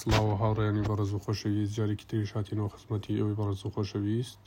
سلااو هاڕێنی بەڕز و خۆشەویست جارێکی تری شاتینەوە خزمەتی ئەوی بەڕز و خۆشەویست